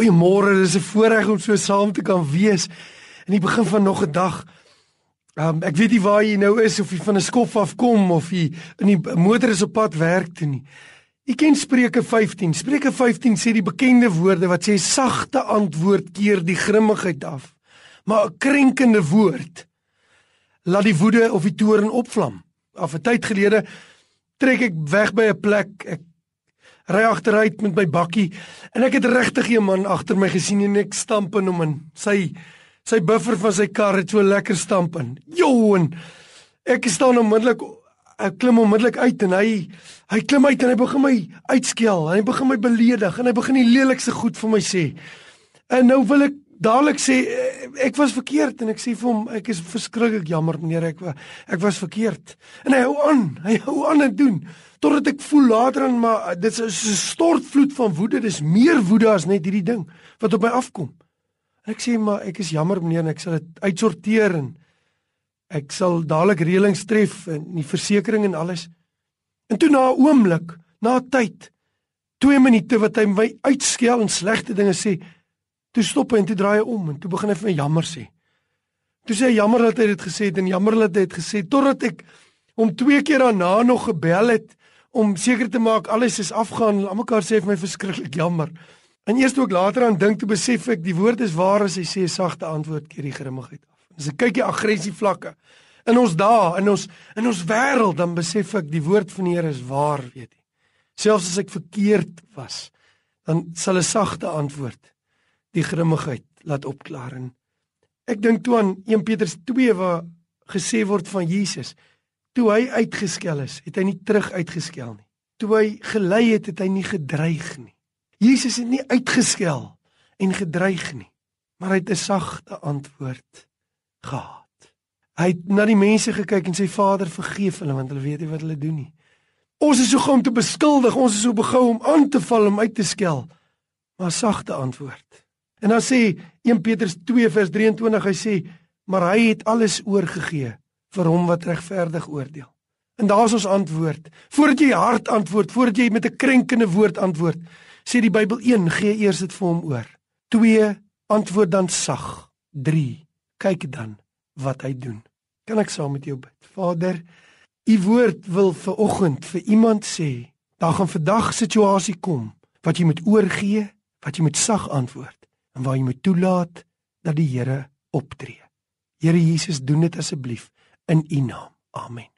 Goeiemôre, dis 'n voorreg om so saam te kan wees in die begin van nog 'n dag. Um, ek weet nie waar jy nou is of jy van 'n skof af kom of jy in die motor is op pad werk toe nie. Jy ken Spreuke 15. Spreuke 15 sê die bekende woorde wat sê sagte antwoord keer die grimmigheid af. Maar 'n krenkende woord laat die woede of die toorn opvlam. Af 'n tyd gelede trek ek weg by 'n plek. Ek ry agteruit met my bakkie en ek het regtig 'n man agter my gesien en ek stamp in hom in. Sy sy buffer van sy kar het so lekker stamp in. Jo en ek staan onmiddellik ek klim onmiddellik uit en hy hy klim uit en hy begin my uitskel. Hy begin my beledig en hy begin die lelikste goed vir my sê. En nou wil ek dadelik sê ek was verkeerd en ek sê vir hom ek is verskriklik jammer meneer ek ek was verkeerd. En hy hou aan. Hy hou aan en doen totdat ek voel later aan maar dit is 'n stortvloed van woede. Dis meer woede as net hierdie ding wat op my afkom. En ek sê maar ek is jammer meneer en ek sal dit uitsorteer en ek sal dadelik reëlings tref en die versekerings en alles. En toe na 'n oomblik, na tyd, 2 minute wat hy my uitskel en slegte dinge sê, toe stop hy en toe draai hy om en toe begin hy vir my jammer sê. Toe sê hy jammer dat hy dit gesê het en jammer dat hy dit gesê totdat ek hom twee keer daarna nog gebel het om seker te maak alles is afgaan. Almekaar sê vir my verskriklik jammer. En eers toe ek later aan dink, toe besef ek die woord is waar as hy sê sagte antwoord keer die grimmigheid af. As ek kyk die aggressie vlakke in ons dae, in ons in ons wêreld, dan besef ek die woord van die Here is waar, weet jy. Selfs as ek verkeerd was, dan sal 'n sagte antwoord die grimmigheid laat opklaar en ek dink toe aan 1 Petrus 2 waar gesê word van Jesus Toe hy uitgeskel is, het hy nie terug uitgeskel nie. Toe hy gelei het, het hy nie gedreig nie. Jesus het nie uitgeskel en gedreig nie, maar hy het 'n sagte antwoord gehad. Hy het na die mense gekyk en sê Vader, vergeef hulle want hulle weet nie wat hulle doen nie. Ons is so gou om te beskuldig, ons is so begou om aan te val om uit te skel. Maar sagte antwoord. En dan sê 1 Petrus 2 vers 23, hy sê, maar hy het alles oorgegee vir hom wat regverdig oordeel. En daar's ons antwoord. Voordat jy hard antwoord, voordat jy met 'n krenkende woord antwoord, sê die Bybel 1, gee eers dit vir hom oor. 2, antwoord dan sag. 3, kyk dan wat hy doen. Kan ek saam met jou bid? Vader, u woord wil vir oggend vir iemand sê, daar gaan vandag situasie kom wat jy moet oorgee, wat jy moet sag antwoord en waar jy moet toelaat dat die Here optree. Here Jesus, doen dit asseblief in U naam. Amen.